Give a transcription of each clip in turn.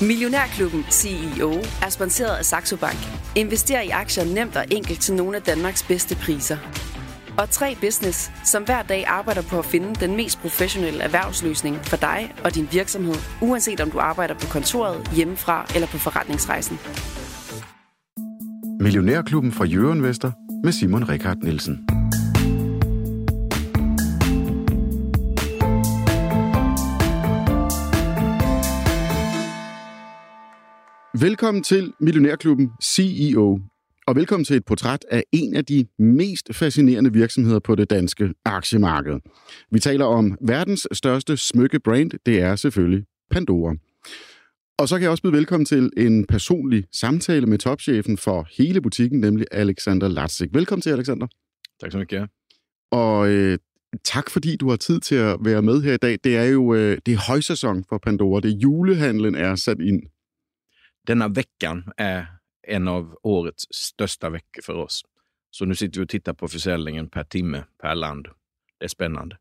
Millionærklubben CEO er sponsoreret af Saxo Bank. Invester i aktier nemt og enkelt til nogle af Danmarks bedste priser. Og 3 Business, som hver dag arbejder på at finde den mest professionelle erhvervsløsning for dig og din virksomhed, uanset om du arbejder på kontoret, hjemmefra eller på forretningsrejsen. Millionærklubben fra Jørgen Vester med Simon Rikard Nielsen. Velkommen til Millionærklubben CEO, og velkommen til et portræt af en af de mest fascinerende virksomheder på det danske aktiemarked. Vi taler om verdens største smykkebrand, det er selvfølgelig Pandora. Og så kan jeg også byde velkommen til en personlig samtale med topchefen for hele butikken, nemlig Alexander Latsik. Velkommen til, Alexander. Tak så mycket. Og øh, tak fordi du har tid til at være med her i dag. Det er jo øh, det er højsæson for Pandora. Det er julehandlen er sat ind. Denna veckan är en av årets största veckor för oss. Så nu sitter vi och tittar på försäljningen per timme, per land. Det är spännande.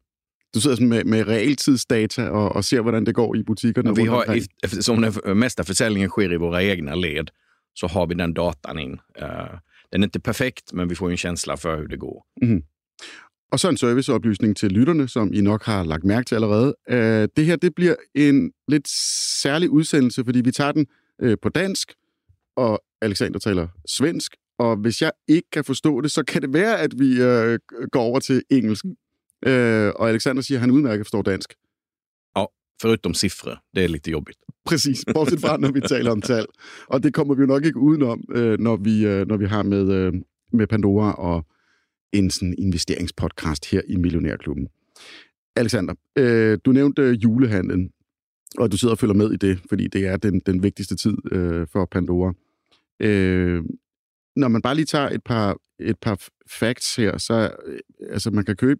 Du sidder sådan med, med realtidsdata og, og ser, hvordan det går i butikkerne. Och vi har, eftersom den mesta försäljningen sker i våra egna led så har vi den datan in. Eh, Den är inte perfekt, men vi får en känsla för hur det går. Og så en serviceoplysning til lytterne, som I nok har lagt mærke til allerede. Øh, det her det bliver en lidt særlig udsendelse, fordi vi tager den øh, på dansk, og Alexander taler svensk. Og hvis jeg ikke kan forstå det, så kan det være, at vi øh, går over til engelsk. Øh, og Alexander siger, at han udmærket forstår dansk. Förutom siffror, det är lite jobbigt. Præcis, bortset fra, når vi taler om tal. Og det kommer vi nok ikke udenom, øh, når, vi, øh, når vi har med, øh, med Pandora og en sådan investeringspodcast her i Millionærklubben. Alexander, øh, du nævnte julehandlen, og du sidder og følger med i det, fordi det er den, den vigtigste tid øh, for Pandora. Øh, når man bare lige tager et par, et par facts her, så øh, altså man kan købe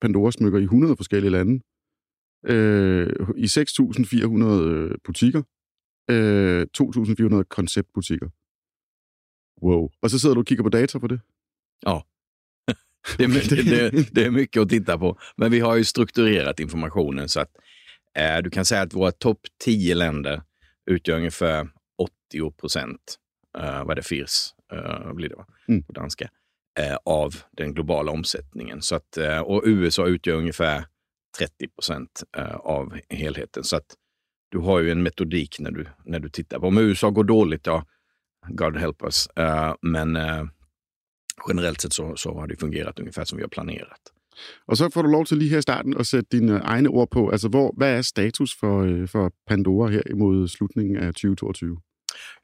Pandora-smykker i 100 forskellige lande, øh, i 6.400 øh, butikker, øh, 2.400 konceptbutikker. Wow. Og så sidder du og kigger på data på det? Det är, det, det är mycket att titta på. Men vi har ju strukturerat informationen så att du kan säga att våra topp 10 länder utgör ungefär 80 procent, eh, vad är det, FIRS, eh, blir det va? Mm. på danska, eh, av den globala omsättningen. Så att, eh, och USA utgör ungefär 30 procent eh, av helheten. Så att du har ju en metodik när du, när du tittar på. Om USA går dåligt, ja, God help us. Eh, men eh, generellt sett så, så har det fungerat ungefär som vi har planerat. Og så får du lov til lige her i starten at sætte dine øh, egne ord på. Altså, hvor, hvad er status for, øh, for Pandora her imod slutningen af 2022?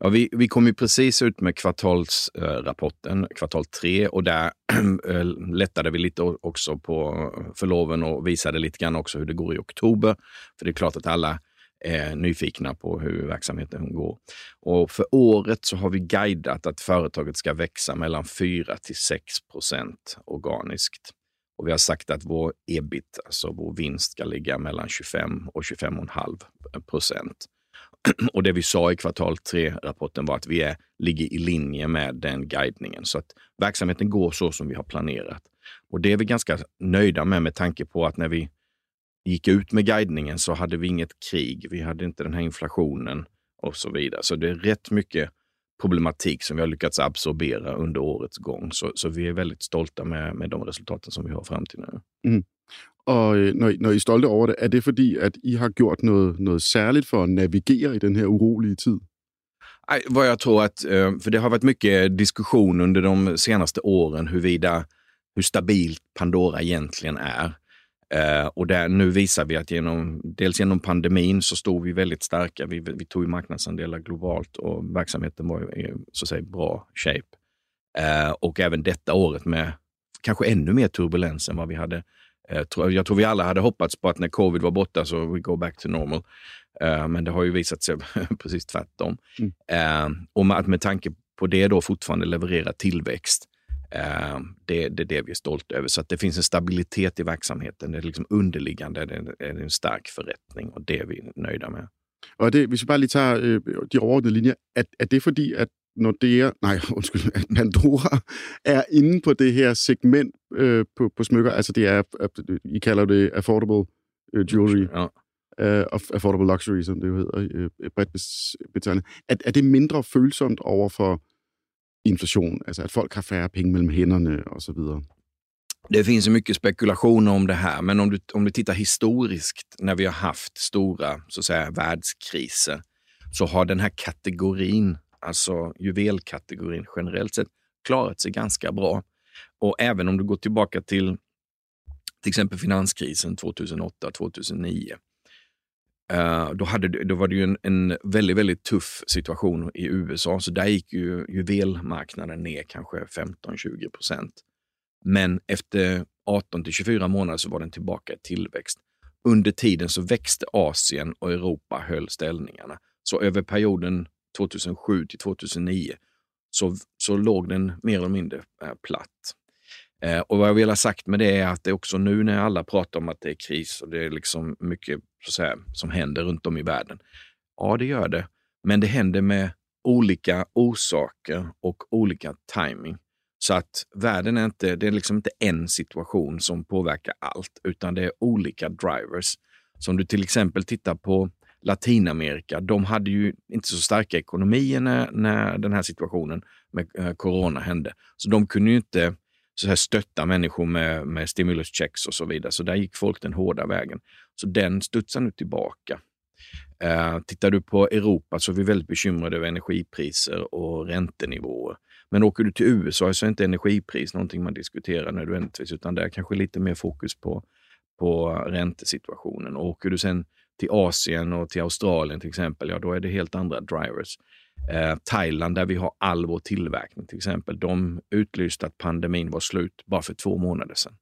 Ja, vi, vi kom ju precis ut med kvartalsrapporten, eh, kvartal 3, och där eh, lättade vi lite också på eh, förloven och visade lite grann också hur det går i oktober. För det är klart att alla är nyfikna på hur verksamheten går. Och för året så har vi guidat att företaget ska växa mellan 4 till 6 procent organiskt. Och vi har sagt att vår ebit, alltså vår vinst, ska ligga mellan 25 och 25,5 procent. Och det vi sa i kvartal 3-rapporten var att vi är, ligger i linje med den guidningen. Så att verksamheten går så som vi har planerat. Och det är vi ganska nöjda med med tanke på att när vi gick ut med guidningen så hade vi inget krig. Vi hade inte den här inflationen och så vidare. Så det är rätt mycket problematik som vi har lyckats absorbera under årets gång. Så, så vi är väldigt stolta med, med de resultaten som vi har fram till nu. Og øh, når, når I er stolte over det, er det fordi, at I har gjort noget, noget særligt for at navigere i den her urolige tid? Nej, Vad jag tror att, eh, för det har varit mycket diskussion under de senaste åren huruvida hur stabilt Pandora egentligen är. Eh, och där, nu visar vi att genom, dels genom pandemin så stod vi väldigt starka. Vi, vi tog marknadsandelar globalt och verksamheten var i så att säga, bra shape. Eh, och även detta året med kanske ännu mer turbulens än vad vi hade. Eh, tro- jag tror vi alla hade hoppats på att när covid var borta så we go back to normal. Eh, men det har ju visat sig precis tvärtom. Mm. Eh, och med, med tanke på det då fortfarande leverera tillväxt. Eh, det, det är det vi är stolta över. Så att det finns en stabilitet i verksamheten. Det är liksom underliggande det är, är en stark förrättning och det är vi nöjda med. Er det, hvis vi bare lige tager øh, de overordnede linjer, er, er det fordi, at Nordea, nej, undskyld, at Pandora er inde på det her segment øh, på, på smykker, altså det er, I kalder det affordable øh, jewelry, Ja. uh, affordable luxury, som det jo hedder uh, bredt betegnet, er, er det mindre følsomt over for inflation? alltså att folk har färre pengar mellan händerna och så vidare? Det finns mycket spekulationer om det här, men om du, om du tittar historiskt när vi har haft stora så att säga, världskriser så har den här kategorin, alltså juvelkategorin generellt sett, klarat sig ganska bra. Och även om du går tillbaka till till exempel finanskrisen 2008-2009. Uh, då, hade, då var det ju en, en, väldigt, väldigt tuff situation i USA, så där gick ju juvelmarknaden ner kanske 15-20 procent. Men efter 18 till 24 månader så var den tillbaka i tillväxt. Under tiden så växte Asien och Europa höll ställningarna. Så över perioden 2007 till 2009 så, så låg den mer eller mindre eh, platt. Eh, och vad jag vill ha sagt med det är att det också nu när alla pratar om att det är kris och det är liksom mycket så säga, som händer runt om i världen. Ja, det gör det. Men det händer med olika orsaker och olika timing. Så att världen är inte, det är liksom inte en situation som påverkar allt, utan det är olika drivers. Så om du till exempel tittar på Latinamerika, de hade ju inte så starka ekonomier när, när den här situationen med eh, corona hände. Så de kunde ju inte så här, stötta människor med, med checks och så vidare. Så där gick folk den hårda vägen. Så den studsar nu tillbaka. Eh, tittar du på Europa så är vi väldigt bekymrade över energipriser och räntenivåer. Men åker du till USA så är inte energipris någonting man diskuterar nödvändigtvis, utan där kanske lite mer fokus på, på räntesituationen. Och åker du sen till Asien och till Australien till exempel, ja då är det helt andra drivers. Eh, Thailand, där vi har all vår tillverkning till exempel, de utlyste att pandemin var slut bara för två månader sedan.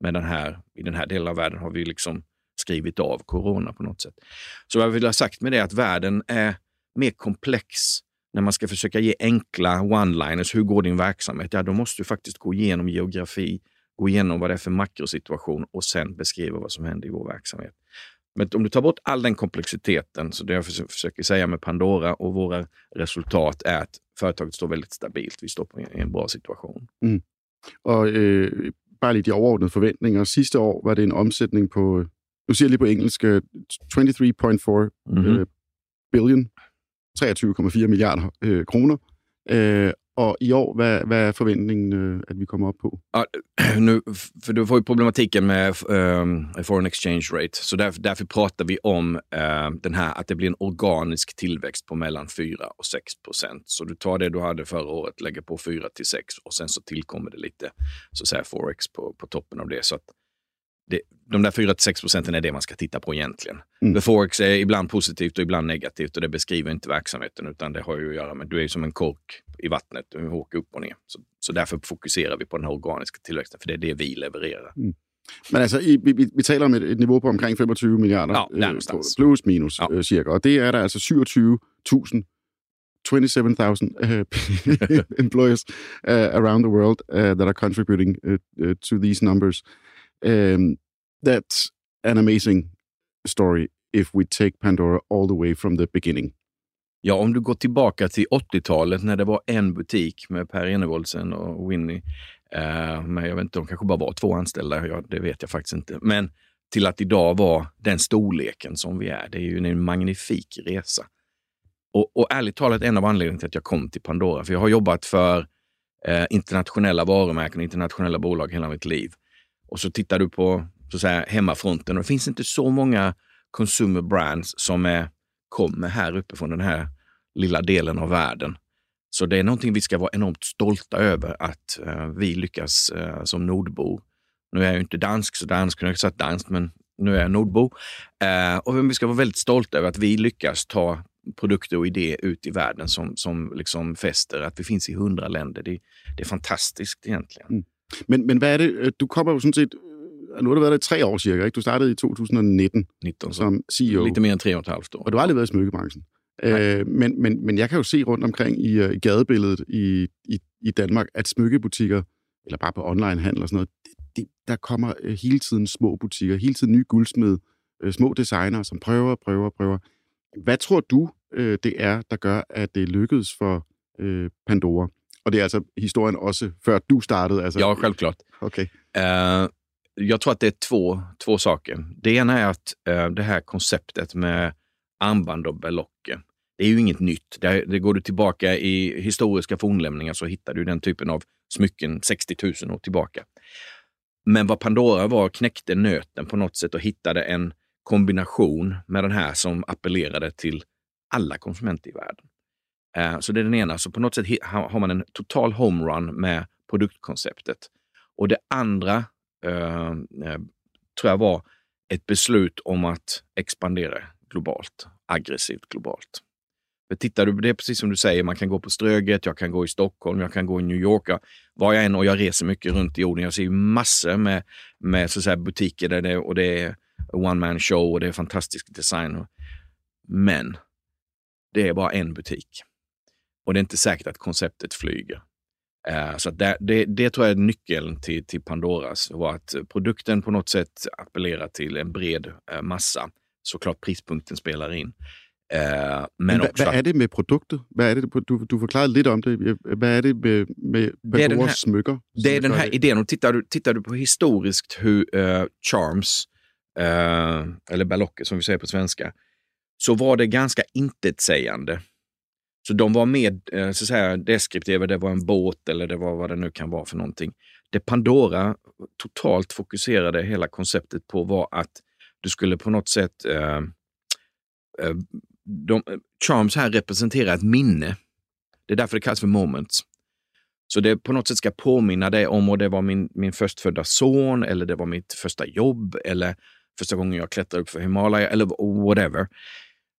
Men den här, i den här delen av världen har vi liksom skrivit av corona på något sätt. Så vad jag vill ha sagt med det är att världen är mer komplex när man ska försöka ge enkla one-liners. Hur går din verksamhet? Ja, då måste du faktiskt gå igenom geografi, gå igenom vad det är för makrosituation och sen beskriva vad som händer i vår verksamhet. Men om du tar bort all den komplexiteten, så det jag försöker säga med Pandora och våra resultat är att företaget står väldigt stabilt. Vi står i en bra situation. Mm. Och eh, bara lite overordnede förväntningar. Sista år var det en omsättning på, nu ser jag lite på engelska, 23,4 mm -hmm. eh, billion, 23,4 miljarder eh, kronor. Eh, och i år, vad, vad är förväntningen øh, att vi kommer upp på? Ja, nu, för du får ju problematiken med um, foreign exchange rate. Så därför, därför pratar vi om uh, den här, att det blir en organisk tillväxt på mellan 4 och 6 procent. Så du tar det du hade förra året, lägger på 4 till 6 och sen så tillkommer det lite så att säga, forex på, på toppen av det. Så att det, de där 4-6 procenten är det man ska titta på egentligen. Mm. Forex är ibland positivt och ibland negativt och det beskriver inte verksamheten utan det har ju att göra med, du är som en kork i vattnet, du åker upp och ner. Så, så därför fokuserar vi på den här organiska tillväxten, för det är det vi levererar. Mm. Men alltså, vi, vi, vi talar om ett, ett niveau på omkring 25 miljarder, ja, øh, plus minus ja. øh, cirka, och det är der altså 27 000 27,000 uh, employers uh, around the world uh, that are contributing to these numbers. Um, that's an amazing story if we take Pandora all the way from the beginning. Ja, om du går tillbaka till 80-talet när det var en butik med Per Enevoldsen och Winnie. Uh, men jag vet inte, de kanske bara var två anställda. Ja, det vet jag faktiskt inte. Men till att idag vara den storleken som vi är. Det är ju en magnifik resa. Och, och ärligt talat en av anledningarna till att jag kom till Pandora. För jag har jobbat för eh, internationella varumärken och internationella bolag hela mitt liv. Och så tittar du på så att säga, hemmafronten och det finns inte så många consumer brands som är, kommer här uppifrån den här lilla delen av världen. Så det är någonting vi ska vara enormt stolta över att uh, vi lyckas uh, som nordbor. Nu är jag ju inte dansk, så dansk kunde jag sagt danskt, men nu är jag nordbo. Uh, och vi ska vara väldigt stolta över att vi lyckas ta produkter och idéer ut i världen som, som liksom fäster, att vi finns i hundra länder. Det, det är fantastiskt egentligen. Mm. Men, men vad är det, du kommer ju sådan set, nu har det været der i tre år cirka, ikke? Du startede i 2019 19, som CEO. Lite mer än tre och ett halvt år. Og du har aldrig været i smykkebranchen. Øh, men, men, men jeg kan jo se rundt omkring i, øh, i gadebilledet i, i, i Danmark, at smykkebutikker, eller bare på onlinehandel og sådan noget, det, det, der kommer øh, hele tiden små butikker, hele tiden nye guldsmed, øh, små designer, som prøver, prøver, prøver. Hvad tror du, øh, det er, der gør, at det lykkedes for øh, Pandora? Og det er altså historien også før du startede? Altså... Ja, självklart. Okay. Uh, jag tror att det är två, två saker. Det ena är att eh, det här konceptet med armband och berlocker, det är ju inget nytt. Det, det går du tillbaka i historiska fornlämningar så hittar du den typen av smycken 60 000 år tillbaka. Men vad Pandora var knäckte nöten på något sätt och hittade en kombination med den här som appellerade till alla konsumenter i världen. Eh, så det är den ena. Så på något sätt har man en total homerun med produktkonceptet. Och det andra eh, eh, tror jag var ett beslut om att expandera globalt, aggressivt globalt. För tittar du på det, precis som du säger, man kan gå på Ströget, jag kan gå i Stockholm, jag kan gå i New York. var jag än och jag reser mycket runt i jorden. Jag ser massor med, med så att säga, butiker där det, och det är one man show och det är fantastisk design. Men det är bara en butik. Och det är inte säkert att konceptet flyger. Uh, så det, det, det, tror jag är nyckeln till, till Pandoras, var att produkten på något sätt appellerar till en bred uh, massa. Såklart prispunkten spelar in. Uh, men också... Vad är det med produkter? Vad är det, du, du förklarade lite om det. Vad är det med, med Pandoras smycker? Det är den här idén. Och tittar, du, tittar du på historiskt hur Charms, eller ballocker som vi säger på svenska, så var det ganska intetsägande så de var mer eh, så att säga, deskriptiva, det var en båt eller det var vad det nu kan vara för någonting. Det Pandora totalt fokuserade hela konceptet på var att du skulle på något sätt... Eh, eh de, eh, Charms här representerar ett minne. Det är därför det kallas för moments. Så det på något sätt ska påminna dig om, och det var min, min förstfödda son, eller det var mitt första jobb, eller första gången jag klättrade upp för Himalaya, eller whatever.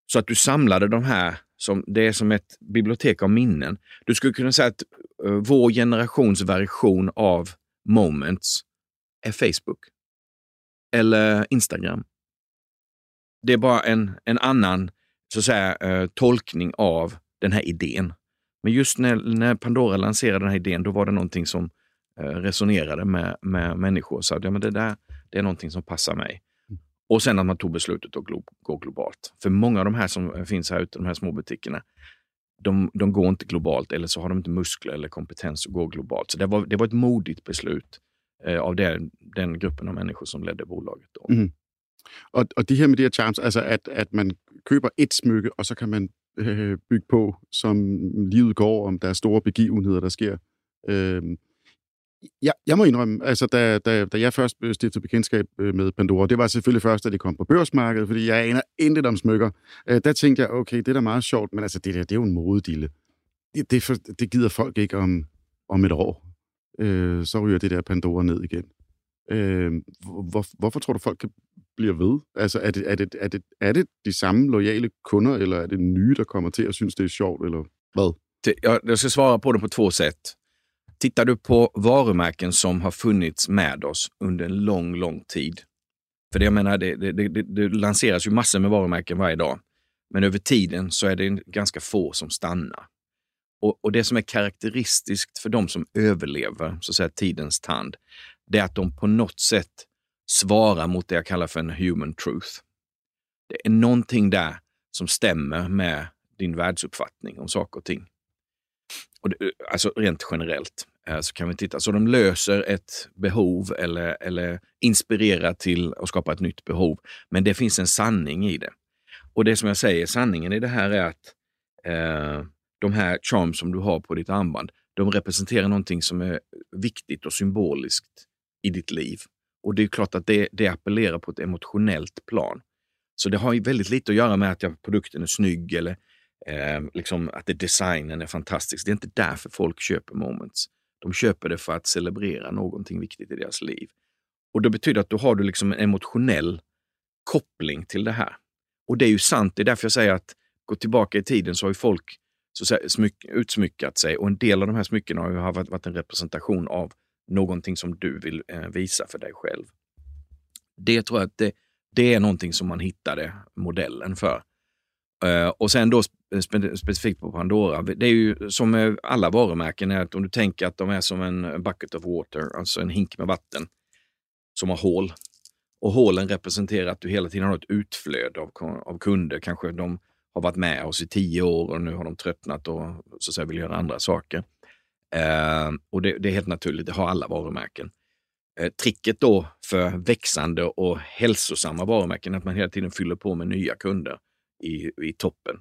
Så att du samlade de här som, det är som ett bibliotek av minnen. Du skulle kunna säga att uh, vår generations version av Moments är Facebook. Eller Instagram. Det är bara en, en annan så att säga, uh, tolkning av den här idén. Men just när, när Pandora lanserade den här idén, då var det någonting som uh, resonerade med, med människor. Så att, ja, men det där det är någonting som passar mig. Och sen att man tog beslutet att gå globalt. För många av de här som finns här ute, de här små butikerna, de, de går inte globalt eller så har de inte muskler eller kompetens att gå globalt. Så det var, det var ett modigt beslut eh, av den, den gruppen av människor som ledde bolaget. Då. Mm. Och, och det här med de här charms, alltså att, att man köper ett smycke och så kan man øh, äh, bygga på som livet går, om det är stora begivenheder, der sker. Äh, jeg, jeg må indrømme, altså da, da, da jeg først stiftede bekendtskab øh, med Pandora, det var selvfølgelig først, da de kom på børsmarkedet, fordi jeg aner intet om smykker. Øh, der tænkte jeg, okay, det er da meget sjovt, men altså det der, det er jo en modedille. Det, det, for, det gider folk ikke om, om et år. Øh, så ryger det der Pandora ned igen. Øh, hvor, hvorfor tror du, folk kan blive ved? Altså, er det, er, det, er, det, er det de samme lojale kunder, eller er det nye, der kommer til at synes, det er sjovt, eller hvad? Det, jag, jag ska svara på det på två sätt. Tittar du på varumärken som har funnits med oss under en lång, lång tid. För det, jag menar, det, det, det, det lanseras ju massor med varumärken varje dag. Men över tiden så är det ganska få som stannar. Och, och, det som är karaktäristiskt för de som överlever så att säga, tidens tand, det är att de på något sätt svarar mot det jag kallar för en human truth. Det är någonting där som stämmer med din världsuppfattning om saker och ting. Och det, alltså rent generellt Eh, så kan vi titta. Så de löser ett behov eller, eller inspirerar till att skapa ett nytt behov. Men det finns en sanning i det. Och det som jag säger, sanningen i det här är att eh, de här charms som du har på ditt armband, de representerar någonting som är viktigt och symboliskt i ditt liv. Och det är klart att det, det appellerar på ett emotionellt plan. Så det har ju väldigt lite att göra med att jag, produkten är snygg eller Eh, liksom att det, designen är fantastisk. Det är inte därför folk köper Moments. De köper det för att celebrera någonting viktigt i deras liv. Och Det betyder att då har du liksom en emotionell koppling till det här. Och det är ju sant. Det är därför jag säger att gå tillbaka i tiden så har ju folk så säga, smyck, utsmyckat sig och en del av de här smyckena har ju varit, varit en representation av någonting som du vill eh, visa för dig själv. Det tror jag att det, det är någonting som man hittade modellen för. Eh, och sen då eh, spe specifikt på Pandora, det är ju som med alla varumärken, är att om du tänker att de är som en bucket of water, alltså en hink med vatten som har hål. Och hålen representerar att du hela tiden har ett utflöde av, av kunder. Kanske de har varit med oss i tio år och nu har de tröttnat och så att säga, vill göra andra saker. Eh, och det, det, är helt naturligt, det har alla varumärken. Eh, tricket då för växande och hälsosamma varumärken är att man hela tiden fyller på med nya kunder i, i toppen.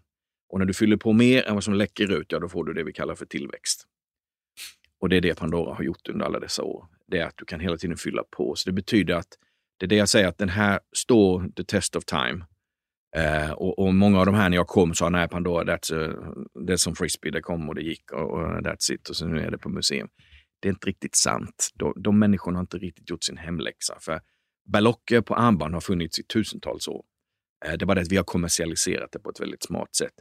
Och när du fyller på mer än vad som läcker ut, ja då får du det vi kallar för tillväxt. Och det är det Pandora har gjort under alla dessa år. Det är att du kan hela tiden fylla på. Så det betyder att det är det jag säger att den här står the test of time. Eh, och, och, många av de här när jag kom sa, nej Pandora, that's a, det är som frisbee, det kom och det gick och, och that's it och så nu är det på museum. Det är inte riktigt sant. De, de människorna har inte riktigt gjort sin hemläxa. För ballocker på armband har funnits i tusentals år. Eh, det är bara det att vi har kommersialiserat det på ett väldigt smart sätt.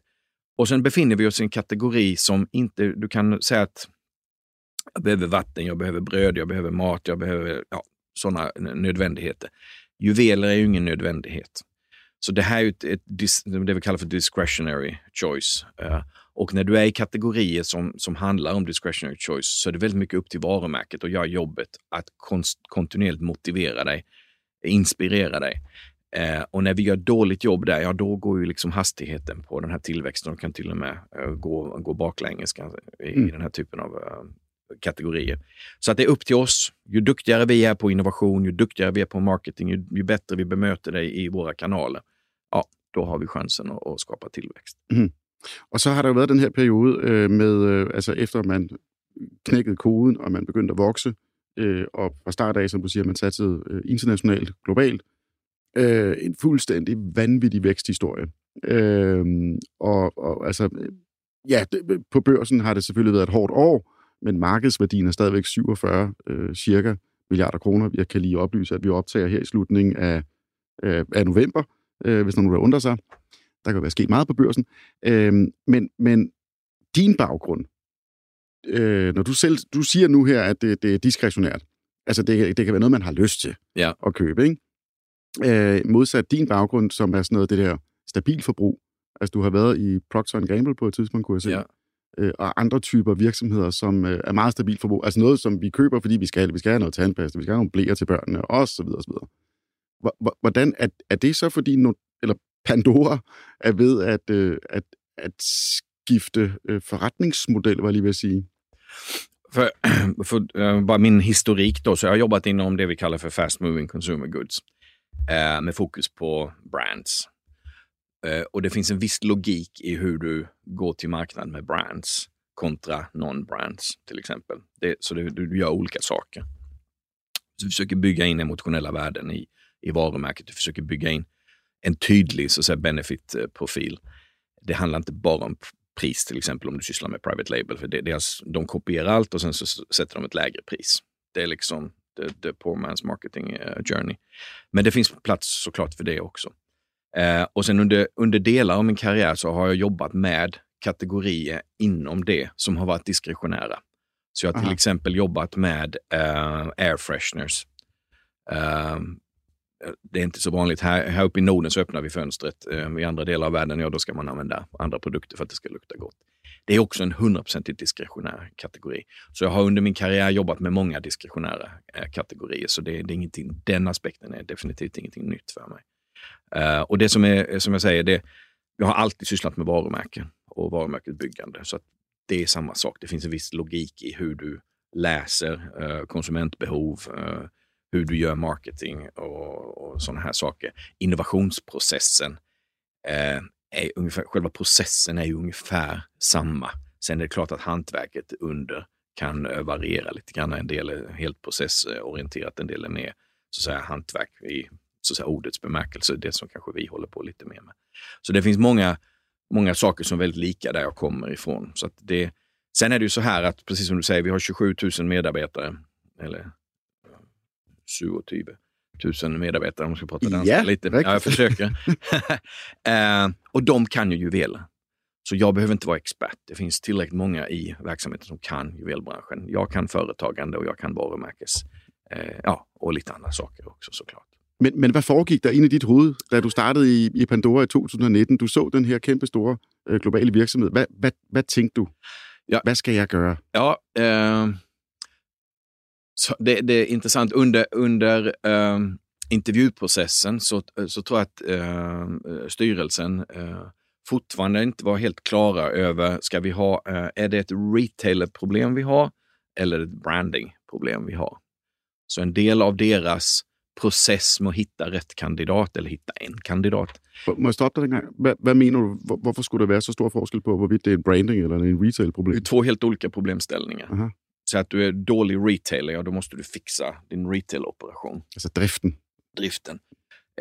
Och sen befinner vi oss i en kategori som inte, du kan säga att jag behöver vatten, jag behöver bröd, jag behöver mat, jag behöver ja, sådana nödvändigheter. Juveler är ju ingen nödvändighet. Så det här är ett, ett, det vi kallar för discretionary choice. Eh, och när du är i kategorier som, som handlar om discretionary choice så är det väldigt mycket upp till varumärket att göra jobbet att konst, kontinuerligt motivera dig, inspirera dig. Eh, och när vi gör dåligt jobb där, ja då går ju liksom hastigheten på den här tillväxten och kan till och med eh, gå, gå baklänges i, mm. i den här typen av uh, kategorier. Så att det är upp till oss. Ju duktigare vi är på innovation, ju duktigare vi är på marketing, ju, ju bättre vi bemöter dig i våra kanaler, ja, då har vi chansen att, att skapa tillväxt. Mm. Og så har der jo været den her periode øh, med, øh, altså efter man knækkede koden, og man vokse, øh, og fra start af, som du siger, man satte øh, internationalt, globalt, øh, en fuldstændig vanvittig væksthistorie. Øh, og, og altså, ja, det, på børsen har det selvfølgelig været et hårdt år, men markedsværdien er stadigvæk 47 øh, cirka milliarder kroner. Jeg kan lige oplyse, at vi optager her i slutningen af, øh, af november, øh, hvis nogen vil undre sig. Der kan jo være sket meget på børsen. Øh, men, men din baggrund, øh, når du selv du siger nu her, at det, det er diskretionært, altså det, det kan være noget, man har lyst til ja. at købe, ikke? Øh, modsat din baggrund, som er sådan noget det der stabil forbrug. Altså du har været i Procter Gamble på et tidspunkt, kunne jeg se. Ja. Øh, og andre typer virksomheder, som øh, er meget stabil forbrug. Altså noget, som vi køber, fordi vi skal, vi skal have noget tandpasta, vi skal have nogle blæer til børnene, og så videre, og så videre. Hvordan er, er det så, fordi no, eller Pandora er ved at, øh, at, at skifte øh, forretningsmodel, var jeg lige ved at sige. För, för uh, bara min historik då, så jag har jobbat inom det vi kallar för fast moving consumer goods eh, med fokus på brands. Eh, och det finns en viss logik i hur du går till marknaden med brands kontra non-brands till exempel. Det, så det, du gör olika saker. Så du försöker bygga in emotionella värden i, i varumärket. Du försöker bygga in en tydlig benefit-profil. Det handlar inte bara om pris till exempel om du sysslar med private label. För det, deras, alltså, de kopierar allt och sen så sätter de ett lägre pris. Det är liksom the, the poor man's marketing uh, journey. Men det finns plats såklart för det också. Uh, och sen under, under delar av min karriär så har jag jobbat med kategorier inom det som har varit diskretionära. Så jag har till Aha. exempel jobbat med uh, air fresheners. Uh, det är inte så vanligt. Här, här uppe i Norden så öppnar vi fönstret. Eh, I andra delar av världen, ja då ska man använda andra produkter för att det ska lukta gott. Det är också en 100% diskretionär kategori. Så jag har under min karriär jobbat med många diskretionära eh, kategorier, så det, det är ingenting, den aspekten är definitivt ingenting nytt för mig. Uh, och det som är, som jag säger, det, jag har alltid sysslat med varumärken och varumärkesbyggande. Så det är samma sak. Det finns en viss logik i hur du läser uh, konsumentbehov, uh, hur du gör marketing och, och sådana här saker. Innovationsprocessen, eh, är ungefär, själva processen är ju ungefär samma. Sen är det klart att hantverket under kan eh, variera lite grann. En del är helt processorienterat, en del är mer så att säga, hantverk i så att säga, ordets bemärkelse, det som kanske vi håller på lite mer med. Så det finns många, många saker som är väldigt lika där jag kommer ifrån. Så det, sen är det ju så här att, precis som du säger, vi har 27 000 medarbetare, eller 27 000 medarbetare om man ska prata danska yeah, lite. Ja, jag försöker. eh, och de kan ju juveler. Så jag behöver inte vara expert. Det finns tillräckligt många i verksamheten som kan juvelbranschen. Jag kan företagande och jag kan varumärkes. Eh, ja, och lite andra saker också såklart. Men, men vad foregik der ind i dit hoved, da du startede i, i Pandora i 2019? Du så den her kæmpe store øh. Hvad, hvad, hvad tænkte du? Ja. Hvad skal jeg gøre? Ja, eh, så det, det, är intressant. Under, under eh, intervjuprocessen så, så tror jag att eh, styrelsen eh, fortfarande inte var helt klara över, ska vi ha, eh, är det ett retailerproblem vi har eller ett brandingproblem vi har? Så en del av deras process med att hitta rätt kandidat eller hitta en kandidat. Må jeg stoppe dig en hvad mener du? Hvorfor skulle der være så stor forskel på, hvorvidt det er en branding eller en Det retail-problem? är två helt olika problemställningar. Aha. Så att du är dålig retailer, ja då måste du fixa din retail-operation. Altså driften. driften.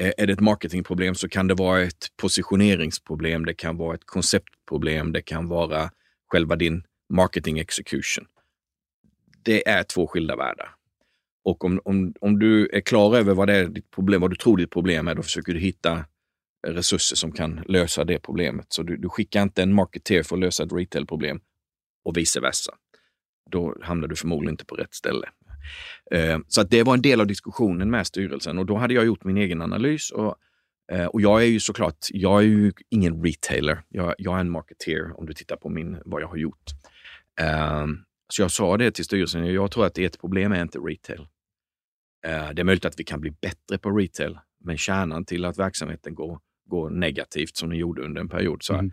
Eh, Är det ett marketingproblem så kan det vara ett positioneringsproblem, det kan vara ett konceptproblem, det kan vara själva din marketing execution. Det är två skilda världar. Och om, om, om du är klar över vad, det är ditt problem, vad du tror ditt problem är, då försöker du hitta resurser som kan lösa det problemet. Så du, du skickar inte en marketer för att lösa ett retailproblem och vice versa. Då hamnar du förmodligen inte på rätt ställe. Eh, Så att det var en del av diskussionen med styrelsen och då hade jag gjort min egen analys. Och, eh, och jag är ju såklart, jag är ju ingen retailer. Jag, jag är en marketeer om du tittar på min, vad jag har gjort. Eh, Så jag sa det till styrelsen, jag tror att ert problem är inte retail. Det är möjligt att vi kan bli bättre på retail, men kärnan till att verksamheten går, går negativt som den gjorde under en period så Mm.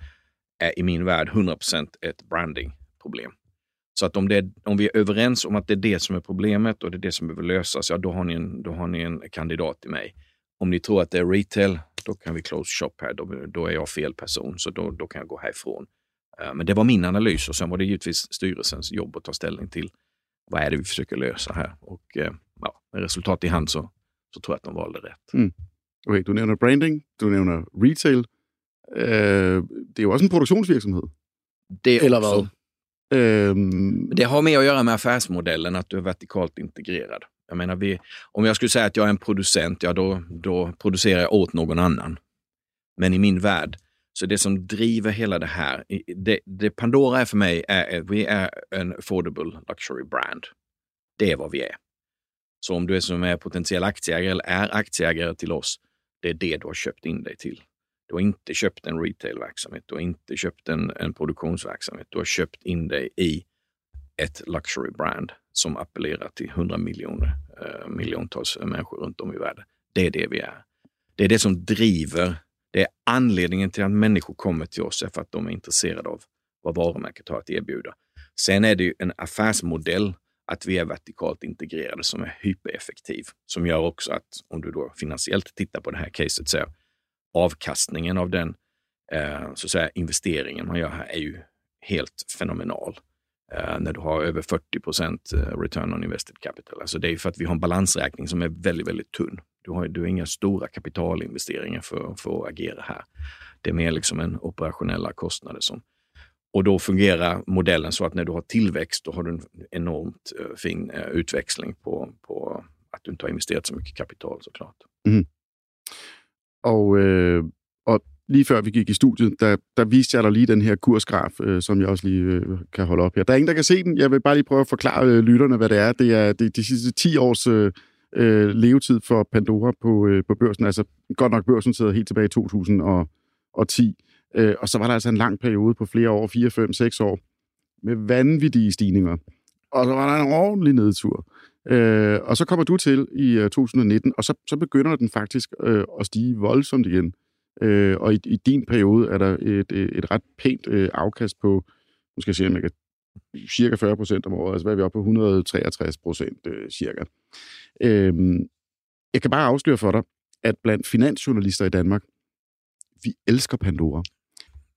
är i min värld 100% ett brandingproblem. Så att om, det, om vi är överens om att det är det som är problemet och det är det som behöver lösas, ja då har ni en, då har ni en kandidat till mig. Om ni tror att det är retail, då kan vi close shop här. Då, då är jag fel person, så då, då kan jag gå härifrån. Eh, Men det var min analys och sen var det givetvis styrelsens jobb att ta ställning till vad är det vi försöker lösa här. Och eh, ja, med resultat i hand så, så tror jag att de valde rätt. Okay, du nævner branding, du nævner retail. Øh, det er jo også en produktionsvirksomhed. Det Eller också- vad? Um... Det har med att göra med affärsmodellen, att du är vertikalt integrerad. Jag menar, vi, om jag skulle säga att jag är en producent, ja då, då producerar jag åt någon annan. Men i min värld, så det som driver hela det här, det, det Pandora är för mig, är att vi är en affordable luxury brand. Det är vad vi är. Så om du är som är potentiell aktieägare eller är aktieägare till oss, det är det du har köpt in dig till. Du har inte köpt en retailverksamhet, du har inte köpt en, en produktionsverksamhet. Du har köpt in dig i ett luxury brand som appellerar till hundra miljoner, eh, miljontals människor runt om i världen. Det är det vi är. Det är det som driver, det är anledningen till att människor kommer till oss, är för att de är intresserade av vad varumärket har att erbjuda. Sen är det ju en affärsmodell att vi är vertikalt integrerade som är hypereffektiv, som gör också att om du då finansiellt tittar på det här caset så är avkastningen av den eh, så att säga, investeringen man gör här är ju helt fenomenal. Eh, när du har över 40 procent eh, return on invested capital. Alltså det är för att vi har en balansräkning som är väldigt, väldigt tunn. Du har, du har inga stora kapitalinvesteringar för, för att agera här. Det är mer liksom en operationella kostnader som och då fungerar modellen så att när du har tillväxt, då har du en enormt fin utväxling på, på att du inte har investerat så mycket kapital såklart. Mm. Og, øh, og lige før vi gik i studiet, der, der viste jeg dig lige den her kursgraf, øh, som jeg også lige øh, kan holde op her. Der er ingen, der kan se den. Jeg vil bare lige prøve at forklare øh, lytterne, hvad det er. Det er det, de sidste 10 års øh, øh, levetid for Pandora på, øh, på børsen. Altså godt nok børsen sidder helt tilbage i 2010. Øh, og så var der altså en lang periode på flere år, 4, 5, 6 år, med vanvittige stigninger. Og så var der en ordentlig nedtur. Øh, og så kommer du til i øh, 2019, og så, så begynder den faktisk øh, at stige voldsomt igen. Øh, og i, i din periode er der et, et, et ret pænt øh, afkast på, nu skal jeg se, om jeg kan, cirka 40 procent om året. Altså hvad er vi oppe på? 163 procent øh, cirka. Øh, jeg kan bare afsløre for dig, at blandt finansjournalister i Danmark, vi elsker Pandora.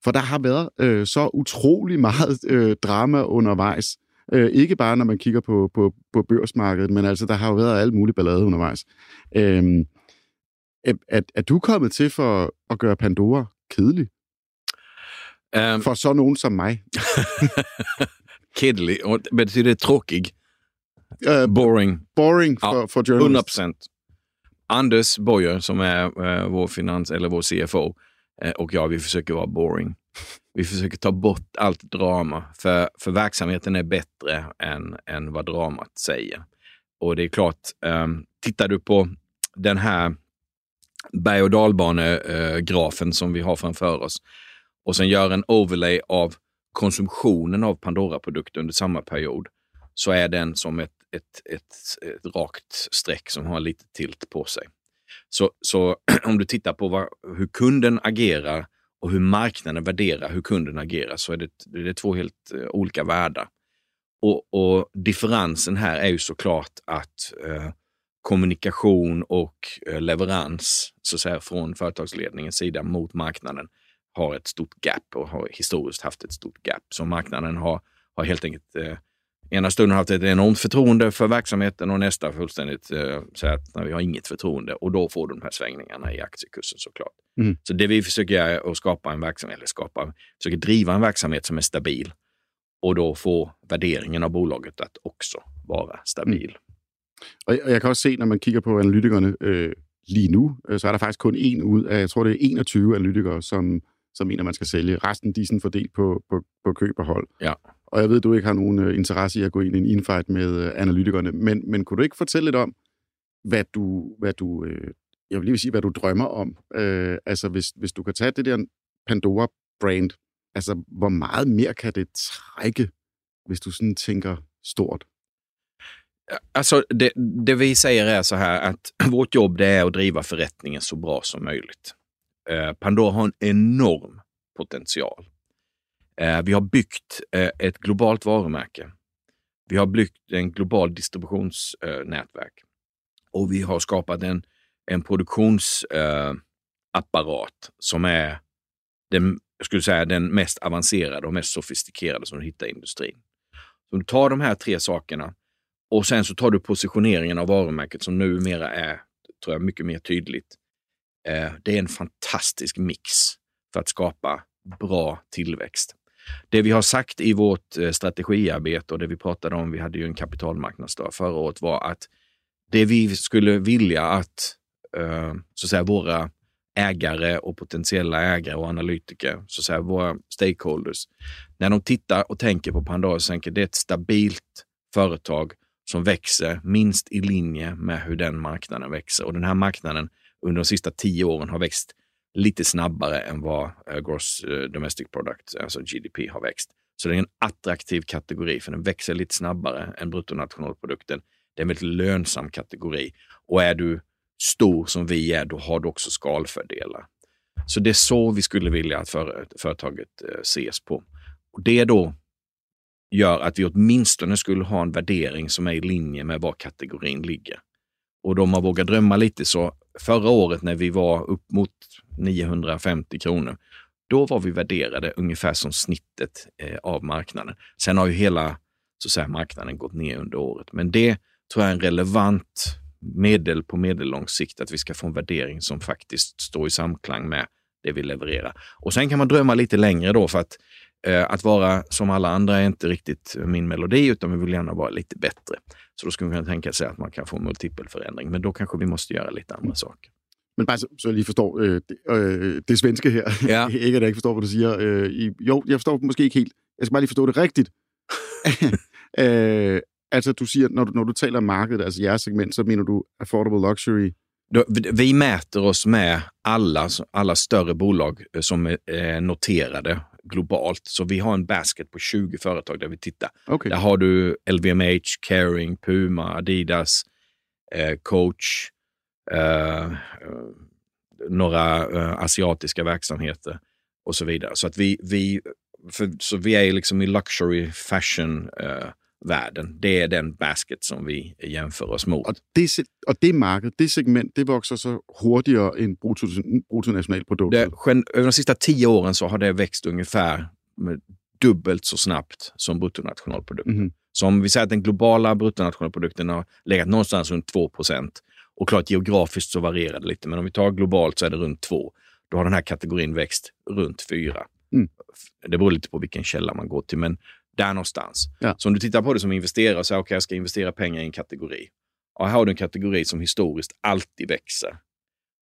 For der har været øh, så utrolig meget øh, drama undervejs. Øh, ikke bare, når man kigger på, på, på børsmarkedet, men altså, der har jo været alt muligt ballade undervejs. Øh, er, er, du kommet til for at gøre Pandora kedelig? Um, For så nogen som mig. Och betyder det tråkig? Øh, Boring? boring for, Ja, for 100 journalists. procent. Anders Boyer, som är eh, vår finans eller vår CFO, eh, och jag, vi försöker vara boring. Vi försöker ta bort allt drama, för, för verksamheten är bättre än, än vad dramat säger. Och det är klart, eh, tittar du på den här berg och dalbanegrafen eh, som vi har framför oss och sen gör en overlay av konsumtionen av Pandora-produkter under samma period, så är den som ett, ett, ett, ett rakt streck som har lite tilt på sig. Så, så om du tittar på vad, hur kunden agerar och hur marknaden värderar hur kunden agerar så är det, det är två helt eh, olika världar. Och, och differensen här är ju såklart att eh, kommunikation och eh, leverans så att säga, från företagsledningens sida mot marknaden har ett stort gap och har historiskt haft ett stort gap. Så marknaden har, har helt enkelt eh, ena stunden haft ett enormt förtroende för verksamheten och nästa fullständigt eh, säga att nej, vi har inget förtroende och då får du de här svängningarna i aktiekursen såklart. Mm. Så det vi försöker göra är att skapa en verksamhet, eller skapa, försöker driva en verksamhet som är stabil och då få värderingen av bolaget att också vara stabil. Og jeg, og jeg kan også se, når man kigger på analytikerne øh, lige nu, øh, så er der faktisk kun en ud af, jeg tror det er 21 analytikere, som, som mener, man skal sælge. Resten de er sådan fordelt på, på, på køb og hold. Ja. Og jeg ved, du ikke har nogen øh, interesse i at gå ind i en infight med øh, analytikerne, men, men kunne du ikke fortælle lidt om, hvad du, hvad du øh, jeg vil lige sige, hvad du drømmer om? Øh, altså, hvis, hvis du kan tage det der Pandora-brand, altså, hvor meget mere kan det trække, hvis du sådan tænker stort? Alltså det, det, vi säger är så här att vårt jobb det är att driva förrättningen så bra som möjligt. Eh, øh, Pandora har en enorm potential. Eh, vi har byggt eh, ett globalt varumärke. Vi har byggt en global distributionsnätverk och vi har skapat en, en produktionsapparat eh, som är den, jag skulle säga, den mest avancerade och mest sofistikerade som du hittar i industrin. Så du tar de här tre sakerna och sen så tar du positioneringen av varumärket som numera är, tror jag, mycket mer tydligt. Det är en fantastisk mix för att skapa bra tillväxt. Det vi har sagt i vårt eh, strategiarbete och det vi pratade om, vi hade ju en kapitalmarknadsdag förra året, var att det vi skulle vilja att, eh, så att säga, våra ägare och potentiella ägare och analytiker, så att säga, våra stakeholders, när de tittar och tänker på Pandora så tänker det är ett stabilt företag som växer minst i linje med hur den marknaden växer. Och den här marknaden under de sista tio åren har växt lite snabbare än vad eh, Gross eh, Domestic Product, alltså GDP, har växt. Så det är en attraktiv kategori, för den växer lite snabbare än bruttonationalprodukten. Det är en väldigt lönsam kategori. Och är du stor som vi är, då har du också skalfördelar. Så det är så vi skulle vilja att företaget eh, ses på. Och det då gör att vi åtminstone skulle ha en värdering som är i linje med var kategorin ligger. Och då man vågar drömma lite så förra året när vi var upp mot 950 kronor, då var vi värderade ungefär som snittet eh, av marknaden. Sen har ju hela så att säga, marknaden gått ner under året, men det tror jag är en relevant medel på medellång sikt, att vi ska få en värdering som faktiskt står i samklang med det vi levererar. Och sen kan man drömma lite längre då för att Eh, att vara som alla andra är inte riktigt min melodi, utan vi vill gärna vara lite bättre. Så då skulle man kunna tänka sig att man kan få multipelförändring, men då kanske vi måste göra lite andra saker. Men bare så, så jeg lige forstår øh, det, øh, det svenske her. Ja. ikke at jeg ikke forstår, hvad du siger. Øh, i, jo, jeg forstår måske ikke helt. Jeg skal bare lige forstå det rigtigt. øh, altså, du siger, når du, når du taler om markedet, altså jeres segment, så mener du affordable luxury. Vi mäter oss med alla, alla större bolag eh, som är noterade globalt. Så vi har en basket på 20 företag där vi tittar. Okay. Där har du LVMH, Caring, Puma, Adidas, eh, Coach, eh, eh, några eh, asiatiska verksamheter och så vidare. Så att vi, vi, för, så vi är liksom i luxury fashion eh, världen. Det är den basket som vi jämför oss mot. Och det, och det marked, det segment, det växer så hurtigare än bruttonationalproduktet? Över de sista tio åren så har det växt ungefär dubbelt så snabbt som bruttonationalprodukten. Mm. Så om vi säger att den globala bruttonationalprodukten har legat någonstans runt 2 och klart geografiskt så varierar det lite, men om vi tar globalt så är det runt 2. Då har den här kategorin växt runt 4. Mm. Det beror lite på vilken källa man går till, men där någonstans. Ja. Så om du tittar på det som investerare säger okej, okay, jag ska investera pengar i en kategori. Och här har du en kategori som historiskt alltid växer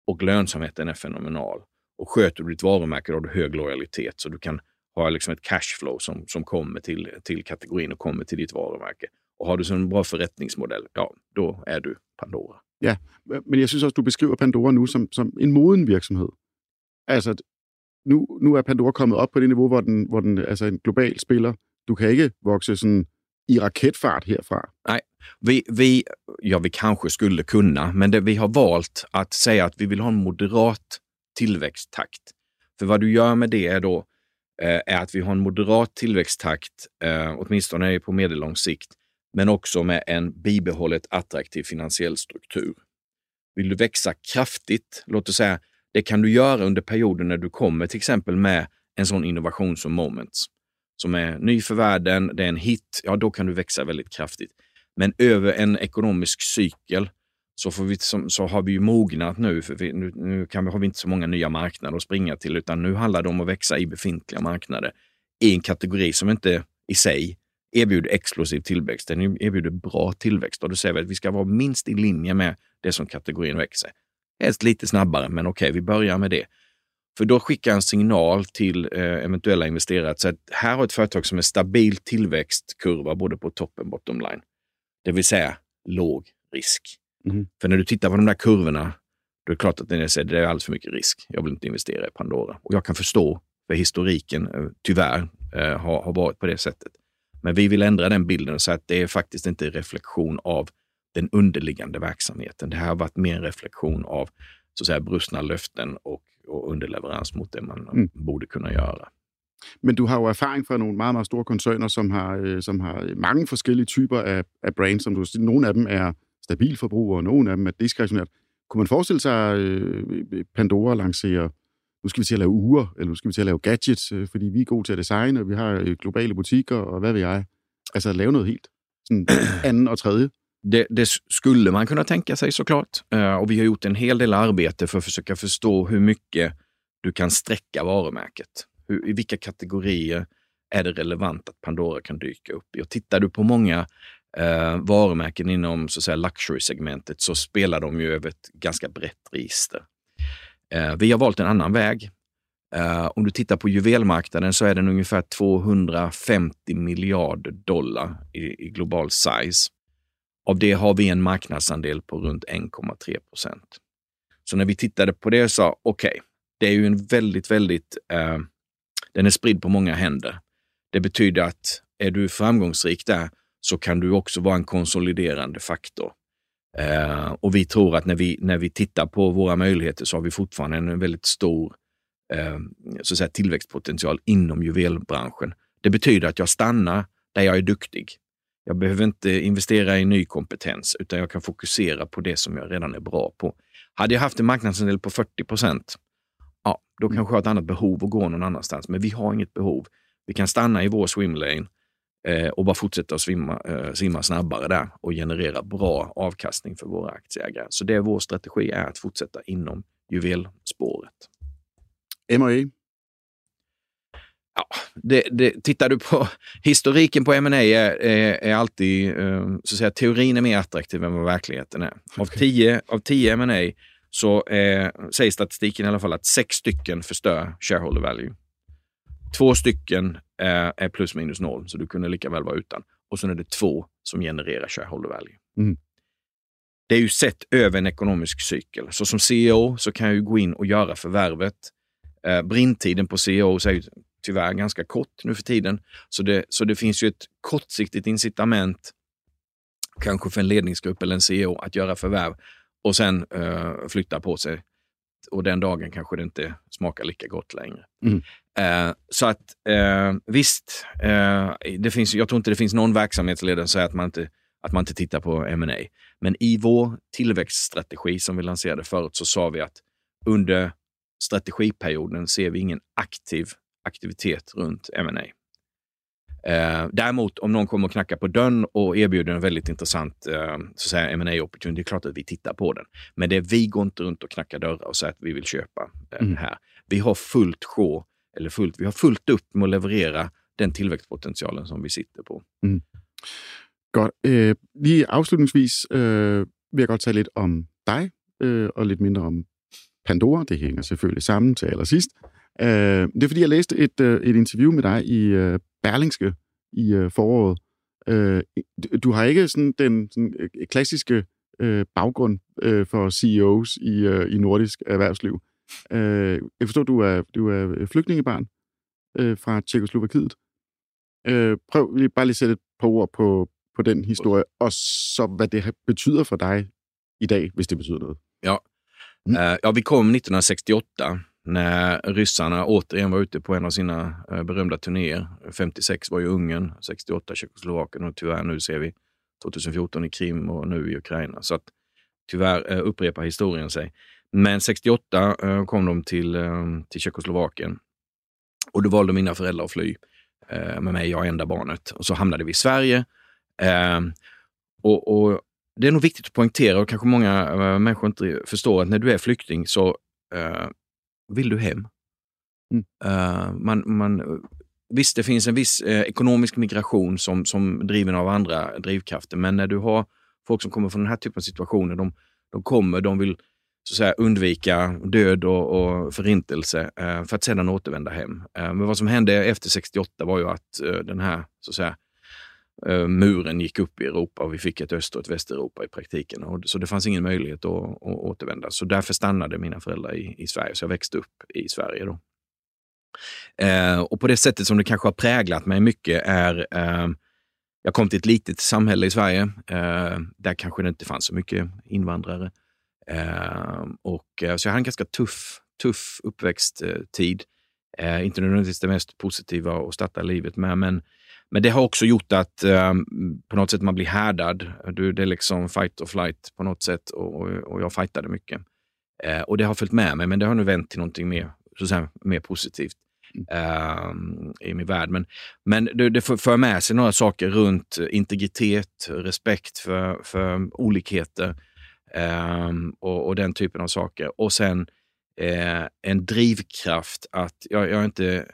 och lönsamheten är fenomenal. Och sköter du ditt varumärke då har du hög lojalitet så du kan ha liksom ett cashflow som, som kommer till, till kategorin och kommer till ditt varumärke. Och har du så en bra förrättningsmodell, ja, då är du Pandora. Ja, men jag syns också att du beskriver Pandora nu som, som en moden virksomhed. Altså, nu, nu er Pandora kommet op på det niveau, hvor den, hvor den altså en global spiller. Du kan ikke vokse sådan i raketfart herfra. Nej, vi, vi, ja, vi kanske skulle kunna, men det, vi har valt att säga att vi vill ha en moderat tillväxttakt. För vad du gör med det är då eh, är att vi har en moderat tillväxttakt, eh, åtminstone på medellång sikt, men också med en bibehållet attraktiv finansiell struktur. Vill du växa kraftigt, låt oss säga, det kan du göra under perioden när du kommer till exempel med en sån innovation som Moments, som är ny för världen, det är en hit, ja då kan du växa väldigt kraftigt. Men över en ekonomisk cykel så, får vi, så har vi ju mognat nu, för vi, nu, nu kan vi, har vi inte så många nya marknader att springa till, utan nu handlar det om att växa i befintliga marknader i en kategori som inte i sig erbjuder explosiv tillväxt. Den erbjuder bra tillväxt och då säger vi att vi ska vara minst i linje med det som kategorin växer. Helst lite snabbare, men okej, okay, vi börjar med det. För då skickar en signal till eh, eventuella investerare att, att här har ett företag som är stabil tillväxtkurva både på toppen och bottom line. Det vill säga låg risk. Mm. För när du tittar på de där kurvorna, då är det klart att det är, det är alldeles för mycket risk. Jag vill inte investera i Pandora. Och jag kan förstå, för historiken eh, tyvärr eh, har, har varit på det sättet. Men vi vill ändra den bilden så att det är faktiskt inte reflektion av den underliggande verksamheten. Det här har varit mer en reflektion av så att säga, brustna löften och, och underleverans mot det man mm. borde kunna göra. Men du har jo erfaring fra nogle meget, meget store koncerner, som har, øh, som har mange forskellige typer af, af brands, som du siger. Nogle af dem er stabilforbrug, og nogle af dem er diskretionært. Kunne man forestille sig, øh, Pandora lancerer, nu skal vi til at lave uger, eller nu skal vi til at lave gadgets, øh, fordi vi er gode til at designe, og vi har globale butikker, og hvad ved jeg. Altså at lave noget helt sådan anden og tredje. Det, det, skulle man kunna tänka sig såklart. Eh, och vi har gjort en hel del arbete för att försöka förstå hur mycket du kan sträcka varumärket. Hur, I vilka kategorier är det relevant att Pandora kan dyka upp i? Och tittar du på många eh, varumärken inom så att säga, luxury-segmentet så spelar de ju över ett ganska brett register. Eh, vi har valt en annan väg. Eh, om du tittar på juvelmarknaden så är den ungefär 250 miljarder dollar i, i global size. Av det har vi en marknadsandel på runt 1,3 procent. Så när vi tittade på det sa okej, okay, det är ju en väldigt, väldigt, eh, den är spridd på många händer. Det betyder att är du framgångsrik där så kan du också vara en konsoliderande faktor. Eh, och vi tror att när vi, när vi tittar på våra möjligheter så har vi fortfarande en väldigt stor eh, så att säga, tillväxtpotential inom juvelbranschen. Det betyder att jag stannar där jag är duktig. Jag behöver inte investera i ny kompetens, utan jag kan fokusera på det som jag redan är bra på. Hade jag haft en marknadsandel på 40 procent, ja, då kanske jag har ett annat behov att gå någon annanstans. Men vi har inget behov. Vi kan stanna i vår swimlane eh, och bara fortsätta att svimma, eh, simma snabbare där och generera bra avkastning för våra aktieägare. Så det är vår strategi är att fortsätta inom juvelspåret. M&A Ja, det, det, tittar du på historiken på M&A är, är, är alltid, eh, så att säga, teorin är mer attraktiv än vad verkligheten är. Av tio, av tio M&A så är, säger statistiken i alla fall att sex stycken förstör shareholder value. Två stycken är, är plus minus noll, så du kunde lika väl vara utan. Och sen är det två som genererar shareholder value. Mm. Det är ju sett över en ekonomisk cykel. Så som CEO så kan jag ju gå in och göra förvärvet. Eh, brintiden på CEO är tyvärr ganska kort nu för tiden. Så det, så det finns ju ett kortsiktigt incitament, kanske för en ledningsgrupp eller en CEO, att göra förvärv och sen uh, flytta på sig. Och den dagen kanske det inte smakar lika gott längre. Mm. Uh, så att uh, visst, det finns, jag tror inte det finns någon verksamhetsledare som säger att man inte att man inte tittar på M&A. Men i vår tillväxtstrategi som vi lanserade förut så sa vi att under strategiperioden ser vi ingen aktiv aktivitet runt M&A. Eh, däremot om någon kommer och knackar på dörren och erbjuder en väldigt intressant eh, så M&A opportunity, det är klart att vi tittar på den. Men det, vi går inte runt och knackar dörrar och säger att vi vill köpa eh, mm. här. Vi har fullt sjå, eller fullt, vi har fullt upp med att leverera den tillväxtpotentialen som vi sitter på. Mm. Godt. Øh, lige afslutningsvis øh, vil jeg godt tale lidt om dig, øh, og lidt mindre om Pandora. Det hænger selvfølgelig sammen til allersidst. Øh, det er fordi, jeg læste et, øh, et interview med dig i øh, Berlingske i øh, foråret. Øh, du har ikke sådan den sådan, øh, klassiske øh, baggrund øh, for CEOs i, øh, i nordisk erhvervsliv. Øh, jeg forstår, du er, du er flygtningebarn øh, fra Tjekoslovakiet. Øh, prøv lige, bare lige at sætte et par ord på, på den historie, og så hvad det betyder for dig i dag, hvis det betyder noget. Ja, mm. uh, ja vi kom 1968 när ryssarna återigen var ute på en av sina eh, berömda turnéer. 56 var ju Ungern, 68 Tjeckoslovakien och tyvärr nu ser vi 2014 i Krim och nu i Ukraina. Så att tyvärr eh, upprepar historien sig. Men 68 eh, kom de till, till Tjeckoslovakien och då valde mina föräldrar att fly med mig, jag enda barnet. Och så hamnade vi i Sverige. Och, och, Det är nog viktigt att poängtera och kanske många människor inte förstår att när du är flykting så vill du hem. Mm. man, man, visst, det finns en viss ekonomisk migration som, som driven av andra drivkrafter, men när du har folk som kommer från den här typen av situationer, de, de kommer, de vill så att säga, undvika död och, och förintelse eh, för att sedan återvända hem. Eh, men vad som hände efter 68 var ju att eh, den här så att säga, eh, Eh, muren gick upp i Europa och vi fick ett öst och ett västeuropa i praktiken. Och, så det fanns ingen möjlighet att, att återvända. Så därför stannade mina föräldrar i, i Sverige. Så jag växte upp i Sverige. då. Eh, och på det sättet som det kanske har präglat mig mycket är eh, jag kom till ett litet samhälle i Sverige. Eh, där kanske det inte fanns så mycket invandrare. Eh, och, eh, så jag hade en ganska tuff, tuff uppväxttid. Eh, inte nödvändigtvis det mest positiva att starta livet med, men, men det har också gjort att um, på något sätt man blir härdad. Du, det är liksom fight or flight på något sätt och, och jag fightade mycket. Uh, och det har följt med mig, men det har nu vänt till någonting mer, så säga, mer positivt uh, i min värld. Men, men det, det för med sig några saker runt integritet, respekt för, för olikheter Um, och, och, den typen av saker. Och sen eh, en drivkraft att jag, jag, inte,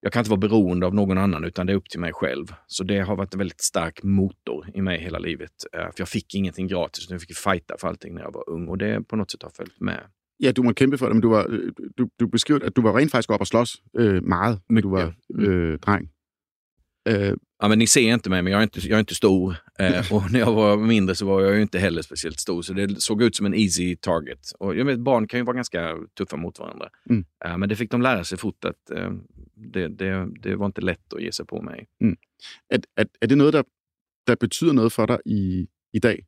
jag kan inte vara beroende av någon annan utan det är upp till mig själv. Så det har varit en väldigt stark motor i mig hela livet. Uh, för jag fick ingenting gratis, utan jag fick fighta för allting när jag var ung och det på något sätt har följt med. Ja, du må kæmpe for det, men du, var, du, du beskrev, at du var rent faktisk op og slås øh, meget, når du var øh, dreng. Eh, ja, men ni ser inte mig, men jag är inte, jag är inte stor. Eh, och när jag var mindre så var jag inte heller speciellt stor, så det såg ut som en easy target. Och jag vet, barn kan ju vara ganska tuffa mot varandra. Mm. Eh, men det fick de lära sig fort att eh, det, det, det, var inte lätt att ge sig på mig. Mm. Är, är, är det något där, där betyder något för dig i, idag?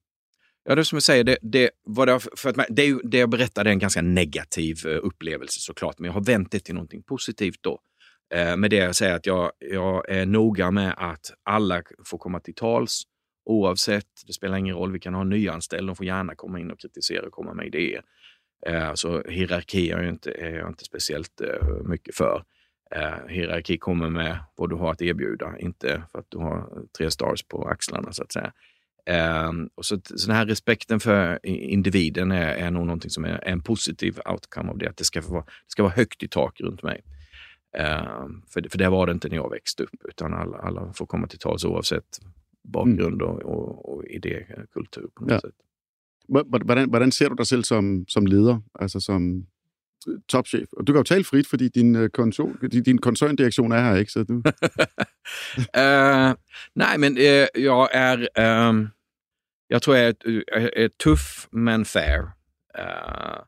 Ja, det är som jag säger, det, det, vad det, för att, det, det jag berättade är en ganska negativ eh, upplevelse såklart, men jag har vänt det till någonting positivt då. Eh, med det jag säger att jag, jag är noga med att alla får komma till tals oavsett. Det spelar ingen roll, vi kan ha nyanställda, de får gärna komma in och kritisera och komma med idéer. Eh, så hierarki är jag inte, är jag inte speciellt eh, mycket för. Eh, hierarki kommer med vad du har att erbjuda, inte för att du har tre stars på axlarna så att säga. Eh, och så, så den här respekten för individen är, är nog någonting som är en positiv outcome av det. Att det ska vara, det ska vara högt i tak runt mig. Ehm, för, för det var det inte när jag växte upp, utan alla, alla får komma till tals oavsett bakgrund och, och, och idékultur på något ja. sätt. Hvordan, hvordan ser du dig selv som, som leder, altså som topchef? Og du kan jo tale frit, fordi din, øh, konsol, din koncerndirektion er her, ikke? Så du... uh, nej, men uh, jag är... Um, jag tror jag är, är, är tuff men fair. Uh,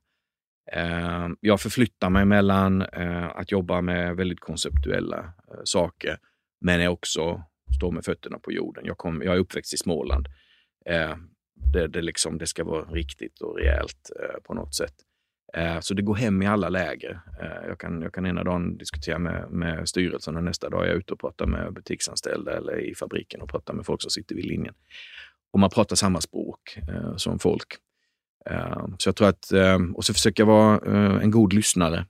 Eh, jag förflyttar mig mellan eh, att jobba med väldigt konceptuella eh, saker, men jag också står med fötterna på jorden. Jag, kom, jag är uppväxt i Småland. Det, det, liksom, det ska vara riktigt och rejält på något sätt. Så det går hem i alla läger. Jag kan, jag kan ena dagen diskutera med, med styrelsen och nästa dag är jag ute och pratar med butiksanställda eller i fabriken och pratar med folk som sitter vid linjen. Och man pratar samma språk som folk. Ehm, så jag tror att, ehm, och så försöker jag vara eh, en god lyssnare.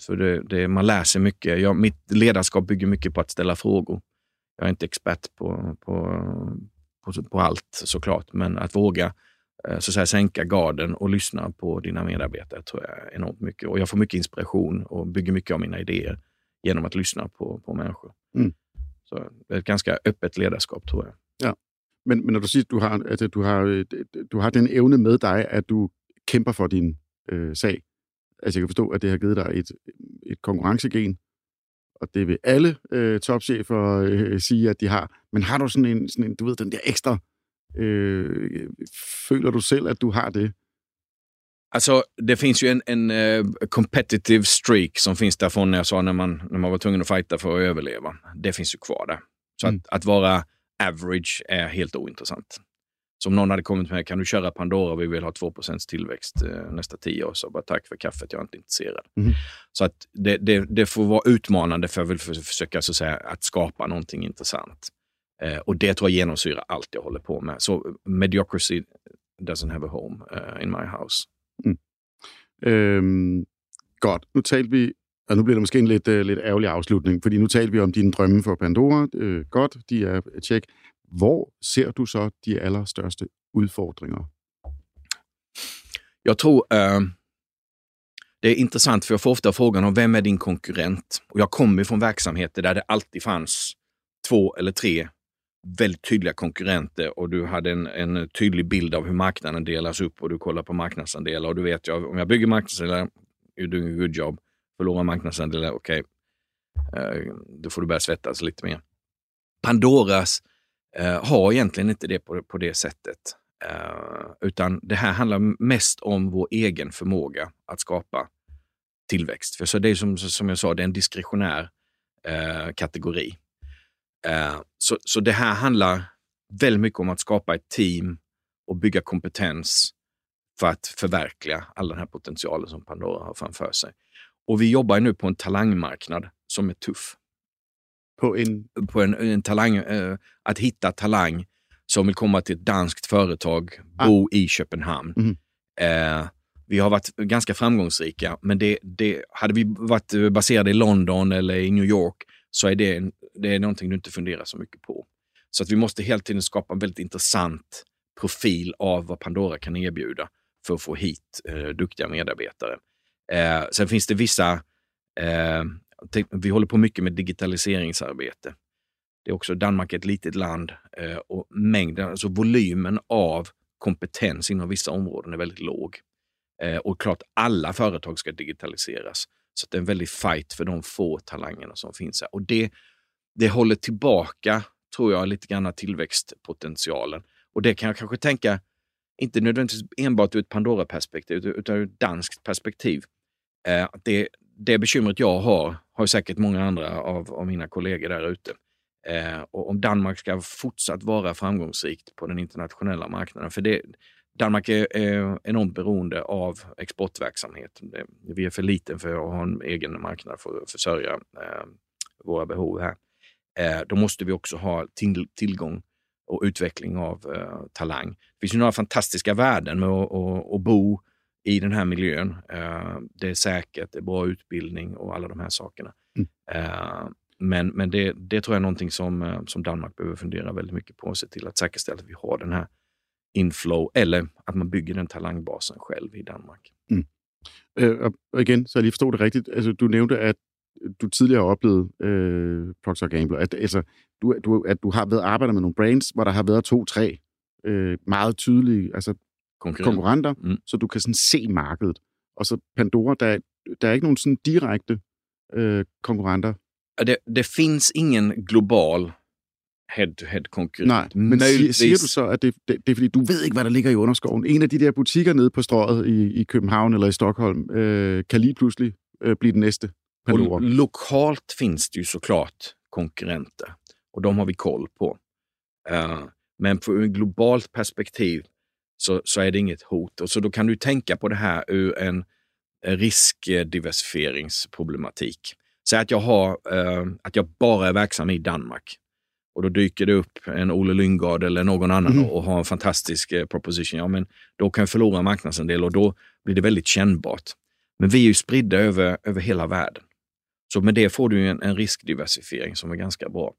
För det, det, man lär sig mycket. Jag, mitt ledarskap bygger mycket på att ställa frågor. Jag är inte expert på, på, på, på allt såklart, men att våga eh, så att säga, sänka garden och lyssna på dina medarbetare tror jag är enormt mycket. Och jag får mycket inspiration och bygger mycket av mina idéer genom att lyssna på, på människor. Mm. Så det är ett ganska öppet ledarskap tror jag. Ja. Men, men når du siger, at du har, altså, du har, øh, du har den evne med dig, at du kæmper for din øh, sag. Altså jeg kan forstå, at det har givet dig et, et konkurrencegen, og det vil alle øh, topchefer øh, sige, at de har. Men har du sådan en, sådan en du ved, den der ekstra, øh, føler du selv, at du har det? Alltså, det finns ju en, en uh, competitive streak som finns där från när jag sa när man, när man var tvungen att fighta för att överleva. Det finns ju kvar där. Så mm. att, att vara average är helt ointressant. Så om någon hade kommit med, kan du köra Pandora, vi vill ha 2% tillväxt eh, nästa tio år, så bara tack för kaffet, jag är inte intresserad. Mm. Så att det, det, det, får vara utmanande för att försöka så att, säga, att skapa någonting intressant. Eh, och det tror jag genomsyrar allt jag håller på med. Så mediocrity doesn't have a home uh, in my house. Mm. Øhm, godt. Nu talte vi, og nu bliver det måske en lidt, øh, lidt ærgerlig afslutning, fordi nu talte vi om dine drømme for Pandora. Øh, godt, de er øh, tjek. Hvor ser du så de allerstørste udfordringer? Jag tror uh, det är intressant för jag får ofta frågan om vem är din konkurrent? Och jag kommer från verksamheter där det alltid fanns två eller tre väldigt tydliga konkurrenter och du hade en, en tydlig bild av hur marknaden delas upp och du kollar på marknadsandelar och du vet, jag, om jag bygger marknadsandelar, you're doing a good job. Förlorar marknadsandelar, okej, okay. då får du börja svettas lite mer. Pandoras eh, har egentligen inte det på, på det sättet. Eh, utan det här handlar mest om vår egen förmåga att skapa tillväxt. För så det är som, som jag sa, det är en diskretionär kategori. Eh, så, så det här handlar väldigt mycket om att skapa ett team och bygga kompetens för att förverkliga all den här potentialen som Pandora har framför sig. Och vi jobbar nu på en talangmarknad som är tuff. På en? På en, en talang, eh, att hitta talang som vill komma till ett danskt företag, ah. bo i Köpenhamn. Mm. Eh, vi har varit ganska framgångsrika, men det, det, hade vi varit baserade i London eller i New York så är det, det är någonting du inte funderar så mycket på. Så att vi måste hela tiden skapa en väldigt intressant profil av vad Pandora kan erbjuda för att få hit eh, duktiga medarbetare. Eh, sen finns det vissa, eh, vi håller på mycket med digitaliseringsarbete. Det är också Danmark är ett litet land eh, och mängden, alltså volymen av kompetens inom vissa områden är väldigt låg. Eh, och klart, alla företag ska digitaliseras. Så det är en väldig fight för de få talangerna som finns här. Och det, det håller tillbaka, tror jag, lite grann tillväxtpotentialen. Och det kan jag kanske tänka, inte nödvändigtvis enbart ur ett Pandora-perspektiv, utan ur ett danskt perspektiv. Eh, det, det bekymret jag har, har säkert många andra av, av mina kollegor där ute. Eh, och om Danmark ska fortsatt vara framgångsrikt på den internationella marknaden, för det, Danmark är, är enormt beroende av exportverksamhet. Vi är för liten för att ha en egen marknad för att försörja eh, våra behov här. Eh, då måste vi också ha till, tillgång och utveckling av eh, talang. Det finns ju några fantastiska värden med att, att, att bo i den här miljön. Eh, det är säkert, det är bra utbildning och alla de här sakerna. Mm. Eh, men men det, det tror jag är någonting som, eh, som Danmark behöver fundera väldigt mycket på och se till att säkerställa att vi har den här inflow eller att man bygger den talangbasen själv i Danmark. Mm. Og igen, så jeg lige forstod det rigtigt. Altså, du nævnte, at du tidligere har oplevet øh, Procter Gamble, at, altså, du, du, at du har været arbejdet med nogle brands, hvor der har været to-tre øh, meget tydelige altså, konkurrenter, mm. så du kan sådan se markedet. Og så Pandora, der, der er ikke nogen sådan direkte øh, konkurrenter. Det, det finns ingen global head-to-head-konkurrent. Nej, men Möjligtvis... siger, du så, at det, det, det er fordi, du ved ikke, hvad der ligger i underskoven. En af de der butikker nede på strøget i, i København eller i Stockholm øh, kan lige pludselig øh, blive den næste Pandora. Och lokalt finns det ju såklart konkurrenter och de har vi koll på. Uh, men från ett globalt perspektiv så, så är det inget hot. Och så då kan du tänka på det här ur en riskdiversifieringsproblematik. Säg att jag, har, uh, att jag bara är verksam i Danmark och då dyker det upp en Olle Lyngard eller någon annan mm. och har en fantastisk eh, proposition, ja, men då kan jag förlora marknadsandel och då blir det väldigt kännbart. Men vi är ju spridda över, över hela världen. Så med det får du en, en riskdiversifiering som är ganska bra.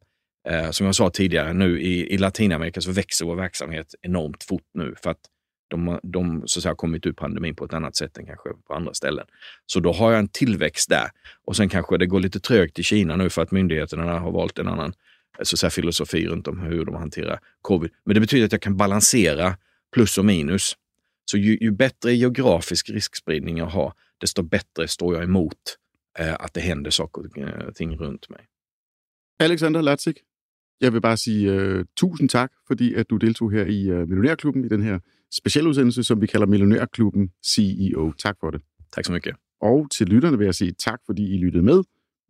Eh, som jag sa tidigare, nu i, i Latinamerika så växer vår verksamhet enormt fort nu för att de, de så att säga, kommit ur pandemin på ett annat sätt än kanske på andra ställen. Så då har jag en tillväxt där. Och sen kanske det går lite trögt i Kina nu för att myndigheterna har valt en annan eh, så säga, filosofi runt om hur de hanterar covid. Men det betyder att jag kan balansera plus och minus. Så ju, ju bättre geografisk riskspridning jag har, desto bättre står jag emot eh, att det händer saker och ting eh, runt mig. Alexander Latzik, jeg vil bare sige uh, tusind tak, fordi at du deltog her i uh, Millionærklubben, i den her specialudsendelse, som vi kalder Millionærklubben CEO. Tak for det. Tak så mycket. Og til lytterne vil jeg sige tak, fordi I lyttede med.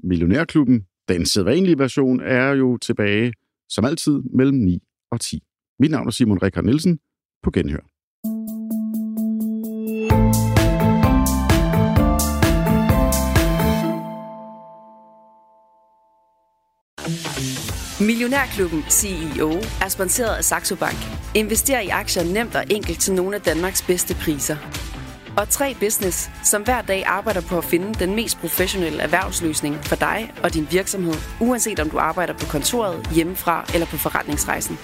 Millionærklubben den sædvanlige version er jo tilbage, som altid, mellem 9 og 10. Mit navn er Simon Rikard Nielsen. På genhør. Millionærklubben CEO er sponsoreret af Saxo Bank. Invester i aktier nemt og enkelt til nogle af Danmarks bedste priser. Og 3 Business, som hver dag arbejder på at finde den mest professionelle erhvervsløsning for dig og din virksomhed, uanset om du arbejder på kontoret, hjemmefra eller på forretningsrejsen.